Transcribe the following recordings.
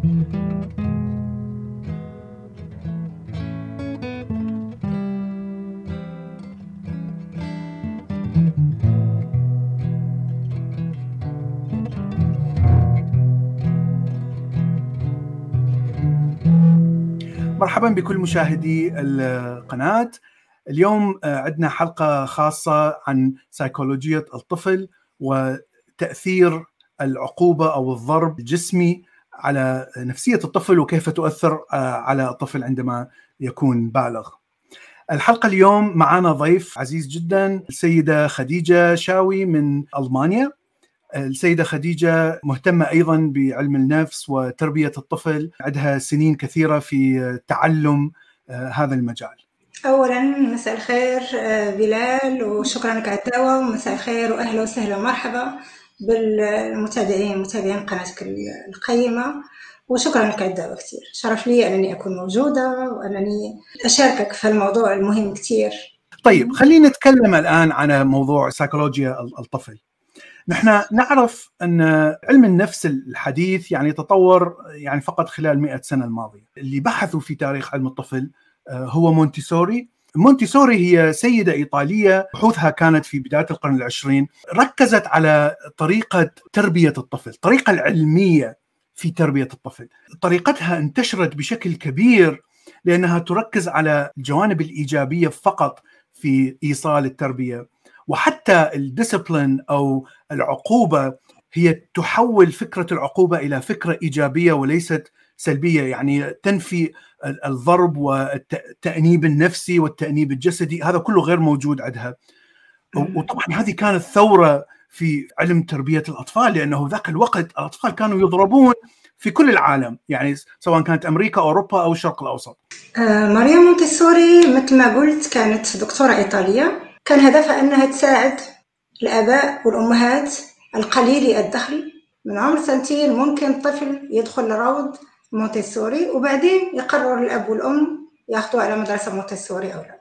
مرحبا بكل مشاهدي القناة. اليوم آه، عندنا حلقة خاصة عن سيكولوجية الطفل وتأثير العقوبة أو الضرب الجسمي على نفسية الطفل وكيف تؤثر آه، على الطفل عندما يكون بالغ. الحلقة اليوم معنا ضيف عزيز جدا السيدة خديجة شاوي من ألمانيا. السيدة خديجة مهتمة أيضا بعلم النفس وتربية الطفل عندها سنين كثيرة في تعلم آه، هذا المجال. أولا مساء الخير آه، بلال وشكرا لك على الدعوة ومساء الخير وأهلا وسهلا ومرحبا. بالمتابعين متابعين قناتك القيمة. وشكرا لك الدعوة كثير. شرف لي أنني أكون موجودة وأنني أشاركك في الموضوع المهم كثير. طيب خلينا نتكلم الآن عن موضوع سيكولوجيا الطفل. نحن نعرف أن علم النفس الحديث يعني تطور يعني فقط خلال 100 سنة الماضية، اللي بحثوا في تاريخ علم الطفل آه، هو مونتيسوري. مونتيسوري هي سيدة إيطالية بحوثها كانت في بداية القرن العشرين. ركزت على طريقة تربية الطفل الطريقة العلمية في تربية الطفل. طريقتها انتشرت بشكل كبير لأنها تركز على الجوانب الإيجابية فقط في إيصال التربية. وحتى الديسبلين أو العقوبة هي تحول فكرة العقوبة إلى فكرة إيجابية وليست سلبية يعني تنفي الضرب والتأنيب النفسي والتأنيب الجسدي هذا كله غير موجود عندها. وطبعا هذه كانت ثورة في علم تربية الأطفال لأنه ذاك الوقت الأطفال كانوا يضربون في كل العالم يعني سواء كانت أمريكا أوروبا أو الشرق الأوسط. آه ماريا مونتسوري مثل ما قلت كانت دكتورة إيطالية. كان هدفها أنها تساعد الآباء والأمهات القليلي الدخل من عمر سنتين ممكن طفل يدخل لروض مونتيسوري وبعدين يقرر الأب والأم ياخذوه على مدرسة مونتيسوري أو لا.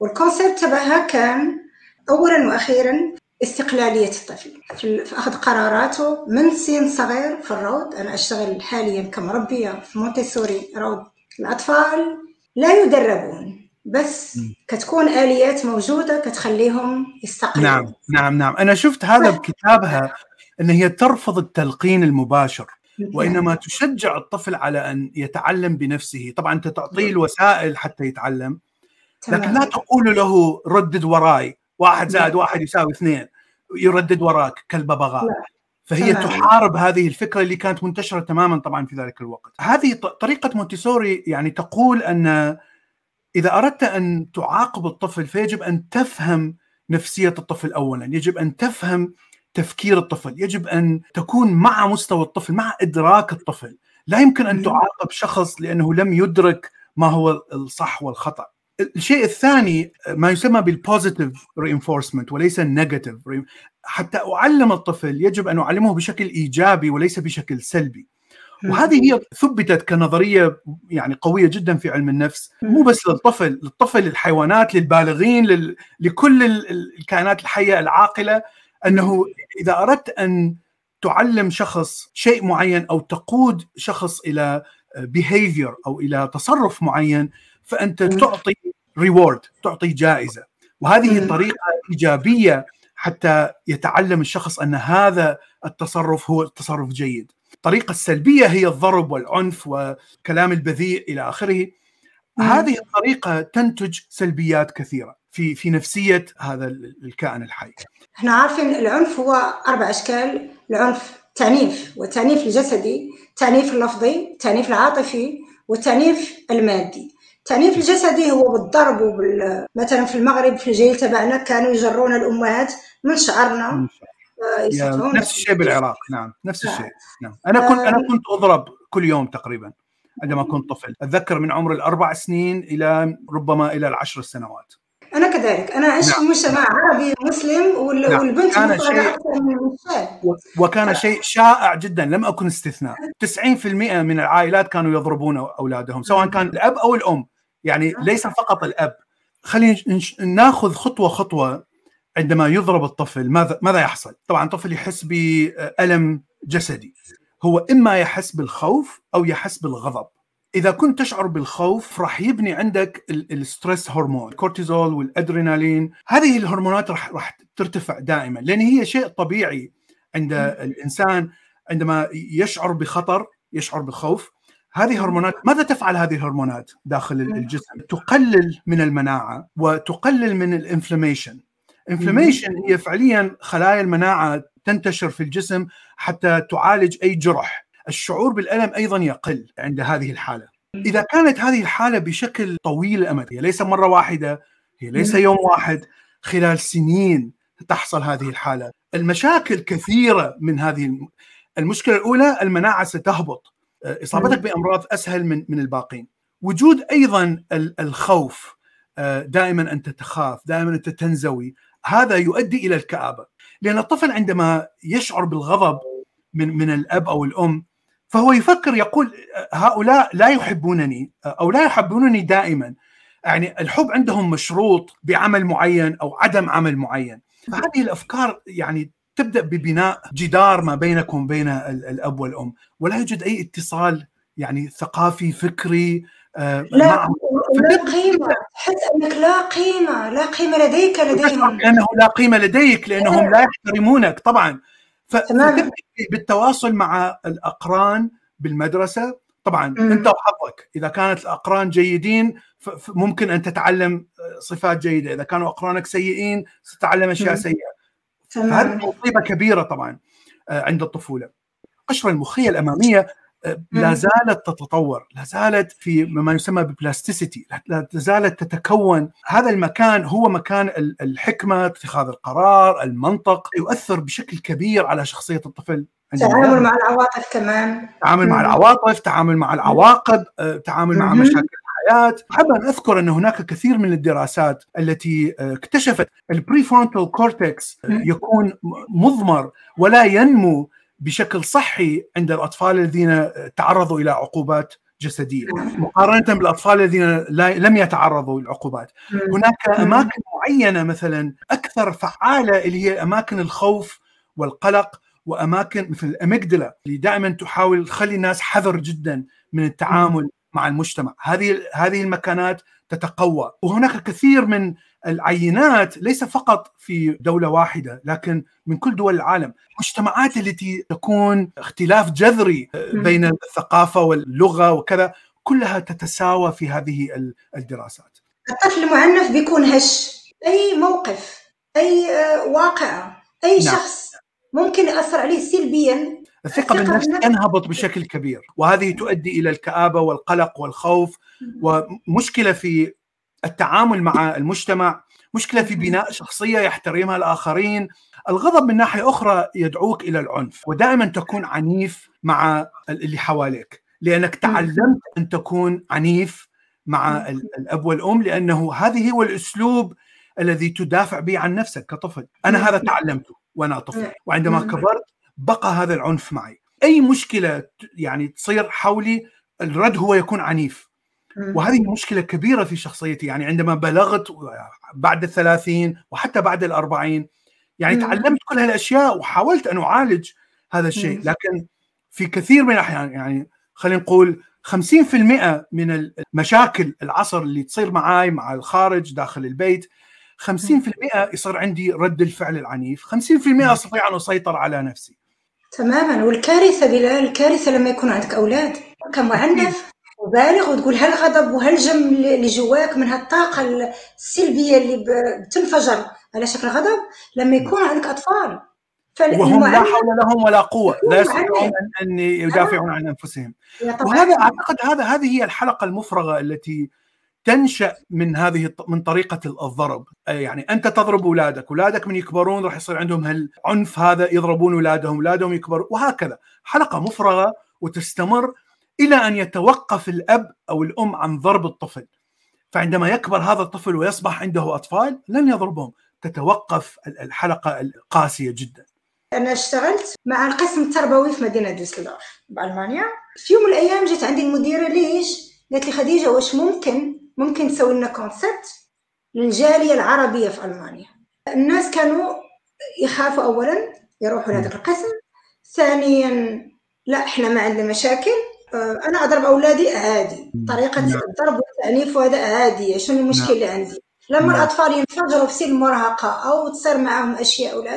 والكونسيبت تبعها كان أولا وأخيرا استقلالية الطفل. في أخذ قراراته من سن صغير في الروض. أنا أشتغل حاليا كمربية في مونتيسوري روض الأطفال. لا يدربون بس كتكون آليات موجودة كتخليهم يستقلوا نعم نعم نعم. أنا شفت هذا بكتابها إن هي ترفض التلقين المباشر. وإنما تشجع الطفل على أن يتعلم بنفسه. طبعا أنت تعطيه الوسائل حتى يتعلم لكن لا تقول له ردد وراي. واحد زائد واحد يساوي اثنين يردد وراك كالببغاء. فهي تمام. تحارب هذه الفكرة اللي كانت منتشرة تماما طبعا في ذلك الوقت. هذه طريقة مونتيسوري يعني تقول أن إذا أردت أن تعاقب الطفل فيجب أن تفهم نفسية الطفل اولا، يجب أن تفهم تفكير الطفل، يجب أن تكون مع مستوى الطفل، مع إدراك الطفل، لا يمكن أن تعاقب شخص لأنه لم يدرك ما هو الصح والخطأ. الشيء الثاني ما يسمى بال positive reinforcement وليس ال negative حتى أعلم الطفل يجب أن أعلمه بشكل إيجابي وليس بشكل سلبي. وهذه هي ثبتت كنظرية يعني قوية جدا في علم النفس. مو بس للطفل للطفل للحيوانات للبالغين لل... لكل الكائنات الحية العاقلة. أنه إذا أردت أن تعلم شخص شيء معين أو تقود شخص إلى behavior أو إلى تصرف معين فأنت تعطي ريورد تعطي جائزة. وهذه طريقة إيجابية حتى يتعلم الشخص أن هذا التصرف هو تصرف جيد. الطريقة السلبية هي الضرب والعنف وكلام البذيء إلى آخره. هذه الطريقة تنتج سلبيات كثيرة. في في نفسية هذا الكائن الحي. إحنا عارفين العنف هو أربع أشكال العنف تعنيف والتعنيف الجسدي التعنيف اللفظي التعنيف العاطفي والتعنيف المادي. التعنيف الجسدي هو بالضرب وبال... مثلا في المغرب في الجيل تبعنا كانوا يجرون الأمهات من شعرنا نفس الشيء بالعراق نعم نفس الشيء نعم. أنا كنت أنا كنت أضرب كل يوم تقريبا عندما كنت طفل. أتذكر من عمر الأربع سنين إلى ربما إلى العشر سنوات. أنا كذلك. أنا اعيش نعم. في مجتمع عربي مسلم وال... نعم. والبنت كان شيء وكان شيء شائع جدا. لم أكن استثناء. 90% من العائلات كانوا يضربون أولادهم سواء كان الأب أو الأم. يعني ليس فقط الأب. خلينا ناخذ خطوة خطوة عندما يضرب الطفل. ماذا ماذا يحصل؟ طبعا الطفل يحس بألم جسدي. هو إما يحس بالخوف أو يحس بالغضب. إذا كنت تشعر بالخوف راح يبني عندك ال stress hormone الكورتيزول والأدرينالين. هذه الهرمونات راح راح ترتفع دائما لأن هي شيء طبيعي عند الإنسان عندما يشعر بخطر يشعر بالخوف. هذه هرمونات ماذا تفعل هذه الهرمونات داخل الجسم؟ تقلل من المناعة وتقلل من ال inflammation inflammation هي فعليا خلايا المناعة تنتشر في الجسم حتى تعالج أي جرح. الشعور بالألم أيضا يقل عند هذه الحالة. إذا كانت هذه الحالة بشكل طويل الأمد هي ليس مرة واحدة هي ليس يوم واحد خلال سنين تحصل هذه الحالة. المشاكل كثيرة من هذه المشكلة الأولى المناعة ستهبط. إصابتك بأمراض أسهل من من الباقين. وجود أيضا الخوف دائما انت تخاف دائما انت تنزوي هذا يؤدي إلى الكآبة. لأن الطفل عندما يشعر بالغضب من من الأب أو الأم فهو يفكر يقول هؤلاء لا يحبونني أو لا يحبونني دائما. يعني الحب عندهم مشروط بعمل معين أو عدم عمل معين. فهذه الأفكار يعني تبدأ ببناء جدار ما بينكم بين الأب والأم. ولا يوجد أي اتصال يعني ثقافي فكري آه لا لا قيمة. تحس أنك لا قيمة لا قيمة لديك لديهم لأنه لا قيمة لديك لأنهم لا يحترمونك طبعا. فتبدا بالتواصل مع الأقران بالمدرسة؟ طبعا م. أنت وحظك. إذا كانت الأقران جيدين ممكن أن تتعلم صفات جيدة. إذا كانوا أقرانك سيئين ستتعلم أشياء سيئة. فهذه مصيبه كبيرة طبعا عند الطفولة. القشره المخية الأمامية لا زالت تتطور لا زالت في ما يسمى ببلاستيسيتي لا زالت تتكون. هذا المكان هو مكان الحكمة اتخاذ القرار المنطق يؤثر بشكل كبير على شخصية الطفل تعامل مع العواطف كمان. تعامل مع العواطف تعامل مع العواقب تعامل مع مشاكل الحياة. حابب أن أذكر أن هناك كثير من الدراسات التي اكتشفت ال prefrontal cortex يكون مضمر ولا ينمو بشكل صحي عند الأطفال الذين تعرضوا إلى عقوبات جسدية. مقارنة بالأطفال الذين لم يتعرضوا للعقوبات هناك أماكن معينة مثلا أكثر فعالة اللي هي أماكن الخوف والقلق وأماكن مثل الأميجدلا اللي دائما تحاول تخلي الناس حذر جدا من التعامل مع المجتمع. هذه هذه المكانات تتقوى. وهناك كثير من العينات ليس فقط في دولة واحدة لكن من كل دول العالم. المجتمعات التي تكون اختلاف جذري بين الثقافة واللغة وكذا كلها تتساوى في هذه الدراسات. الطفل المعنف بيكون هش. أي موقف أي واقعة أي نعم. شخص ممكن يأثر عليه سلبيا. الثقة بالنفس تنهبط بشكل كبير وهذه تؤدي إلى الكآبة والقلق والخوف. ومشكلة في التعامل مع المجتمع مشكلة في بناء شخصية يحترمها الآخرين. الغضب من ناحية أخرى يدعوك إلى العنف ودائما تكون عنيف مع اللي حواليك لأنك تعلمت أن تكون عنيف مع الأب والأم لأنه هذه هو الأسلوب الذي تدافع به عن نفسك كطفل. أنا هذا تعلمته وأنا طفل وعندما كبرت بقى هذا العنف معي. أي مشكلة يعني تصير حولي الرد هو يكون عنيف. وهذه مشكلة كبيرة في شخصيتي. يعني عندما بلغت بعد الثلاثين وحتى بعد الأربعين يعني تعلمت كل هالأشياء وحاولت أن أعالج هذا الشيء. لكن في كثير من الأحيان يعني خلينا نقول 50% من المشاكل العصر اللي تصير معاي مع الخارج داخل البيت 50% يصير عندي رد الفعل العنيف. 50% أستطيع أن أسيطر على نفسي. تماما. والكارثة بلال الكارثة لما يكون عندك أولاد كمعنف وبالغ وتقول هالغضب وهالجم اللي جواك من هالطاقة السلبية اللي بتنفجر؟ على شكل غضب؟ لما يكون عندك أطفال. وهم لا حول لهم ولا قوة. لا يستطيعون ان يدافعون عن أنفسهم. وهذا أعتقد هذا هذه هي الحلقة المفرغة التي تنشأ من هذه من طريقة الضرب. يعني أنت تضرب أولادك أولادك من يكبرون راح يصير عندهم هالعنف هذا يضربون أولادهم أولادهم يكبرون وهكذا. حلقة مفرغة وتستمر إلى أن يتوقف الأب أو الأم عن ضرب الطفل. فعندما يكبر هذا الطفل ويصبح عنده أطفال لن يضربهم. تتوقف الحلقة القاسية جدا. أنا اشتغلت مع القسم التربوي في مدينة ديسلدورف بألمانيا. في يوم من الأيام جت عندي المديرة ليش؟ قالت لي خديجة واش ممكن؟ ممكن تسوي لنا كونسبت للجاليه العربية في ألمانيا. الناس كانوا يخافوا اولا يروحوا لهذا القسم. ثانيا لا إحنا ما عندنا مشاكل. أنا أضرب أولادي عادي. طريقة نعم. الضرب والتعنيف وهذا عادي شنو المشكلة اللي عندي؟ لما نعم. الأطفال ينفجروا في سن المراهقة أو تصير معهم أشياء ولا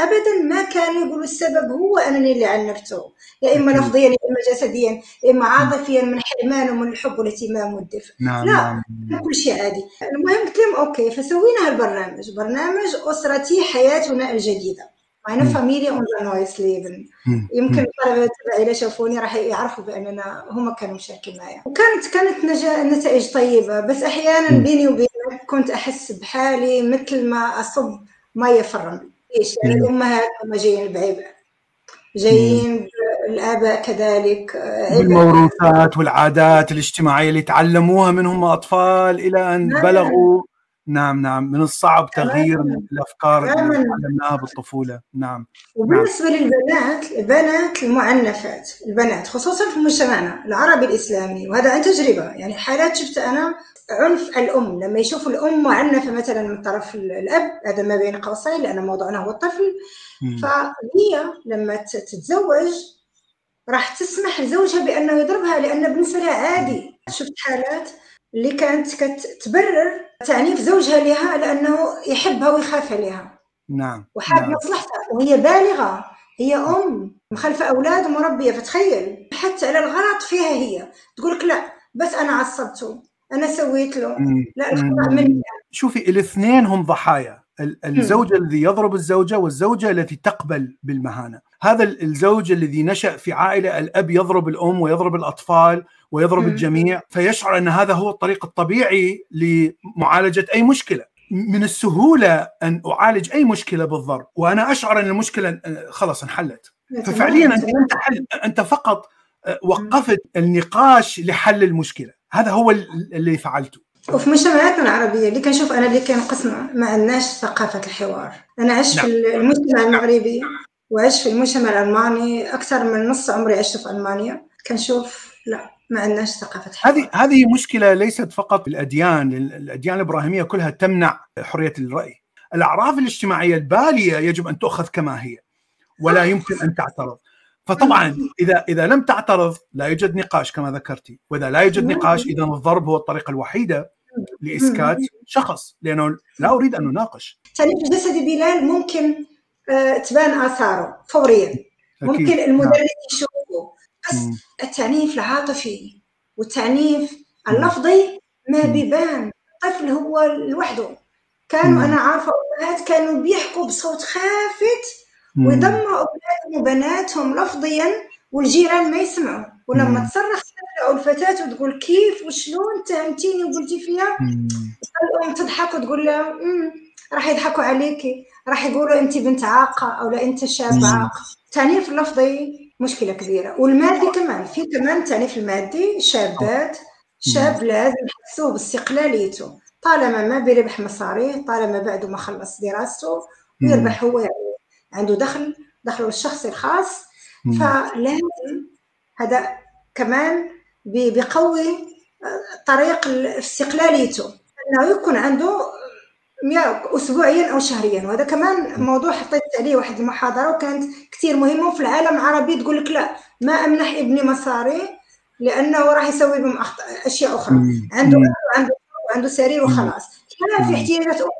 ابدا ما كانوا يقولوا السبب هو أنني اللي عنفته يا إما. لفظيا يا إما جسديا يا إما عاطفيا من حرمان ومن الحب والاهتمام والدفء نعم لا. نعم. كل شيء عادي. المهم قلت لهم okay فسوينا هالبرنامج. برنامج أسرتي حياتنا الجديدة. مم. Familie und neues Leben. يمكن. الطلبة تبعي شافوني راح يعرفوا بأننا هم كانوا مشاركين معي وكانت كانت نتائج طيبة بس أحيانا. بيني وبينك كنت أحس بحالي مثل ما أصب ميه في الرمل ليش؟ يعني. الأمهات هم جايين بعبء جايين الاباء كذلك عبء بالموروثات والعادات الاجتماعية اللي تعلموها من هم أطفال إلى أن نعم. بلغوا نعم نعم من الصعب تغيير. الأفكار اللي. تعلمناها بالطفولة نعم وبالنسبة للبنات البنات المعنفات البنات خصوصا في مجتمعنا العربي الإسلامي وهذا عن تجربة يعني حالات شفت أنا عنف الأم لما يشوفوا الأم معنفة مثلا من طرف الأب هذا ما بين قوسين لأن موضوعنا هو الطفل مم. فهي لما تتزوج راح تسمح لزوجها بأنه يضربها لأنه بالنسبة لها عادي شفت حالات اللي كانت كت- تبرر تعنيف زوجها لها لأنه يحبها ويخاف عليها. نعم وحاب نعم. مصلحتها. وهي بالغة. هي أم مخلفة أولاد ومربية فتخيل حتى على الغلط فيها هي. تقول لك لا بس أنا عصبته. أنا سويت له. لا الخطأ مم. مني. شوفي الاثنين هم ضحايا. ال- الزوج الذي يضرب الزوجة والزوجة التي تقبل بالمهانة. هذا ال- الزوج الذي نشأ في عائلة الأب يضرب الأم ويضرب الأطفال ويضرب. الجميع فيشعر أن هذا هو الطريق الطبيعي لمعالجة أي مشكلة. من السهولة أن أعالج أي مشكلة بالضرب وأنا أشعر أن المشكلة آه، خلاص انحلت. ففعليا أنت تحل أنت فقط آه، وقفت النقاش لحل المشكلة. هذا هو ال- اللي فعلته. وفي مجتمعاتنا العربية اللي كنشوف أنا اللي كنقسم ما عندناش ثقافة الحوار. أنا عشت نعم. في المجتمع المغربي وعشت في المجتمع الألماني أكثر من نص عمري عشت في ألمانيا. كنشوف لا ما عندناش ثقافة حوار هذه هذه مشكلة ليست فقط بالاديان الأديان الإبراهيمية كلها تمنع حرية الرأي. الأعراف الاجتماعية البالية يجب أن تؤخذ كما هي ولا يمكن أن تعترض. فطبعا إذا إذا لم تعترض لا يوجد نقاش كما ذكرتي وإذا لا يوجد نقاش إذا الضرب هو الطريقة الوحيدة لإسكات شخص لأنه لا أريد أن أناقش التعنيف الجسدي بلال ممكن آه، تبان آثاره فوريا. ممكن نعم. المدرس يشوفه بس. التعنيف العاطفي والتعنيف اللفظي ما. بيبان الطفل هو لوحده كانوا. أنا عارفة امهات كانوا بيحكوا بصوت خافت. ويدمروا أولادهم وبناتهم لفظيا والجيران ما يسمعوا. ولما. تصرخ أو الفتاة وتقول كيف وشلون اتهمتيني وقلتي فيها. الام تضحك وتقول لها "أمم، راح يضحكوا عليكي. راح يقولوا انت بنت عاقة أو لا أنت شاب. عاق التعنيف اللفظي مشكلة كبيرة. والمادي كمان في كمان التعنيف المادي. شابات شاب لازم يحسوه باستقلاليته. طالما ما بيربح مصاريه طالما بعده ما خلص دراسته. ويربح هو يعني. عنده دخل دخله الشخصي الخاص. فلازم هذا كمان بيقوي آه، طريق استقلاليته إنه يكون عنده يا اسبوعيا أو شهريا. وهذا كمان موضوع حطيت عليه واحد المحاضرة وكانت كثير مهمة. وفي العالم العربي تقول لك لا ما أمنح ابني مصاري لأنه راح يسوي بهم أشياء أخرى. عنده وعنده وعنده سرير وخلاص. لا في. احتياجات أخرى.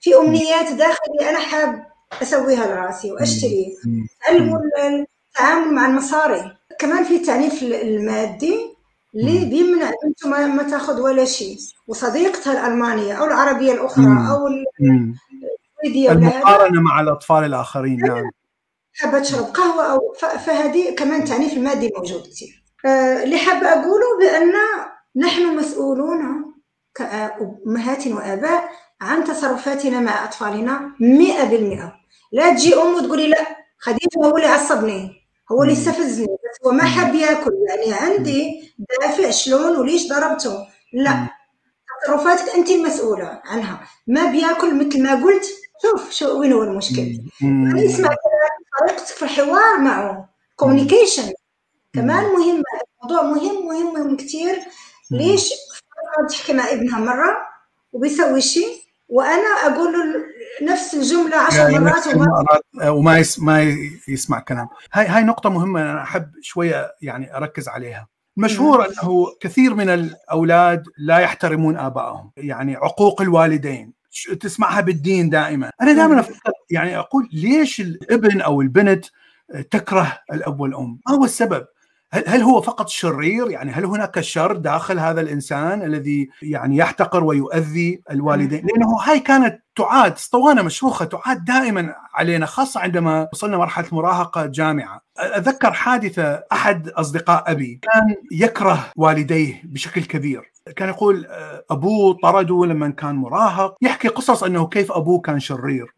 في أمنيات داخلي أنا حاب أسويها لرأسي واشتري التعامل مع المصاري. كمان في التعنيف ال- المادي اللي. بيمنع بنته ما, ما تاخذ ولا شيء. وصديقتها الألمانية أو العربية الأخرى مم. أو. السويدية المقارنة مع الأطفال الآخرين نعم. حابه تشرب قهوة أو فهذه كمان التعنيف المادي موجود كثير. آه، اللي حابه أقوله بأن نحن مسؤولون كأمهات وآباء عن تصرفاتنا مع أطفالنا مئة بالمئة. لا تجي أم وتقولي لا خديجة هو اللي عصبني هو اللي. استفزني بس هو ما. حاب ياكل يعني عندي دافع شلون وليش ضربته. لا. تصرفاتك أنت المسؤولة عنها ما بياكل مثل ما قلت شوف شو وين هو المشكل. يعني اسمع طريقتك في الحوار معه. communication كمان مهم الموضوع مهم مهم مهم كثير ليش تحكي مع ابنها مرة وبيسوي شيء وأنا أقول له نفس الجملة عشر مرات وما وما ما يسمع كلام. هاي هاي نقطة مهمة أنا أحب شوية يعني أركز عليها. مشهور أنه كثير من الأولاد لا يحترمون آبائهم. يعني عقوق الوالدين. تسمعها بالدين دائما. أنا دائما أفكر يعني أقول ليش الابن أو البنت تكره الأب والأم؟ ما هو السبب. هل هو فقط شرير؟ يعني هل هناك شر داخل هذا الإنسان الذي يعني يحتقر ويؤذي الوالدين؟ لأنه هاي كانت تعاد اسطوانة مشروخه تعاد دائما علينا خاصة عندما وصلنا مرحلة مراهقة جامعة. اتذكر حادثة أحد أصدقاء أبي كان يكره والديه بشكل كبير. كان يقول أبوه طرده لما كان مراهق. يحكي قصص أنه كيف أبوه كان شرير.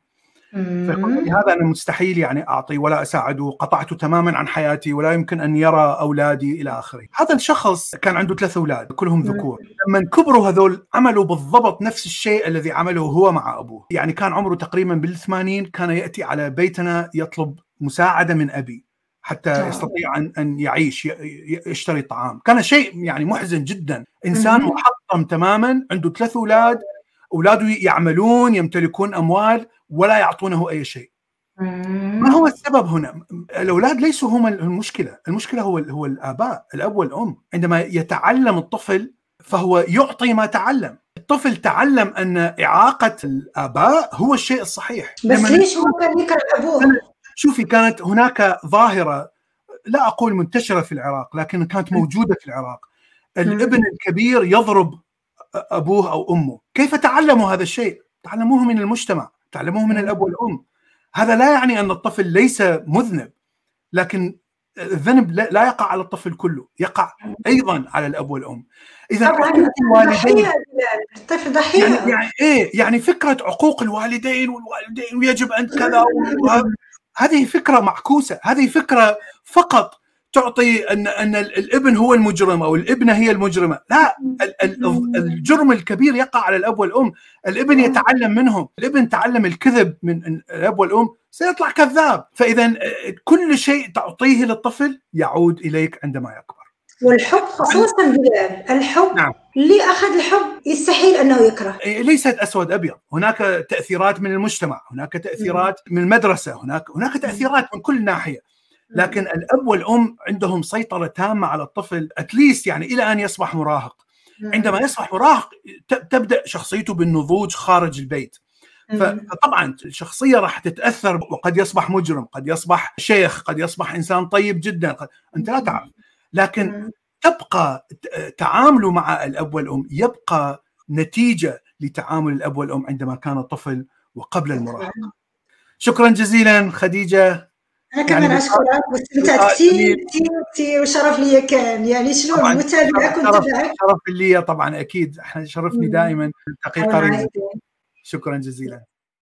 فيقول هذا أنا مستحيل يعني أعطي ولا أساعده قطعته تماما عن حياتي ولا يمكن أن يرى أولادي إلى آخره. هذا الشخص كان عنده ثلاث أولاد كلهم ذكور. لما كبروا هذول عملوا بالضبط نفس الشيء الذي عمله هو مع أبوه. يعني كان عمره تقريبا بالثمانين كان يأتي على بيتنا يطلب مساعدة من أبي حتى يستطيع ان أن يعيش يشتري طعام. كان شيء يعني محزن جدا. إنسان محطم تماما عنده ثلاث أولاد أولاده يعملون يمتلكون أموال ولا يعطونه أي شيء. ما هو السبب هنا؟ الأولاد ليسوا هم المشكلة، المشكلة هو هو الآباء، الأب والأم، عندما يتعلم الطفل فهو يعطي ما تعلم، الطفل تعلم أن إعاقة الآباء هو الشيء الصحيح. بس ليش هو كان يكره أبوه؟ شوفي كانت هناك ظاهرة لا أقول منتشرة في العراق لكن كانت موجودة في العراق. الابن الكبير يضرب أبوه أو أمه، كيف تعلموا هذا الشيء؟ تعلموه من المجتمع تعلموه من الأب والأم. هذا لا يعني أن الطفل ليس مذنب لكن الذنب لا يقع على الطفل كله يقع أيضا على الأب والأم. اذا عقوق الوالدين الطفل ضحيه يعني, يعني إيه يعني فكرة عقوق الوالدين والوالدين ويجب أن كذا هذه فكرة معكوسة هذه فكرة فقط تعطي ان أن الابن هو المجرم أو الابنة هي المجرمة، لا الجرم الكبير يقع على الأب والأم، الابن يتعلم منهم، الابن تعلم الكذب من الأب والأم سيطلع كذاب، فإذا كل شيء تعطيه للطفل يعود إليك عندما يكبر. والحب خصوصا الحب نعم. اللي اخذ الحب يستحيل أنه يكره. ليست أسود أبيض، هناك تأثيرات من المجتمع، هناك تأثيرات من المدرسة، هناك هناك تأثيرات من كل ناحية. لكن الاب والام عندهم سيطرة تامة على الطفل اتليست يعني إلى أن يصبح مراهق. عندما يصبح مراهق تبدأ شخصيته بالنضوج خارج البيت. فطبعا الشخصية راح تتأثر وقد يصبح مجرم قد يصبح شيخ قد يصبح إنسان طيب جدا قد... أنت لا تعرف. لكن تبقى تعامله مع الاب والام يبقى نتيجة لتعامل الاب والام عندما كان طفل وقبل المراهقة. شكرا جزيلا خديجة. أنا كمان يعني اشكرك واستمتعت كثير كثير كثير وشرف لي كان. يعني شلون متابعه كنت شرف لي طبعا أكيد. إحنا شرفني دائما التقي قريب شكرا جزيلا.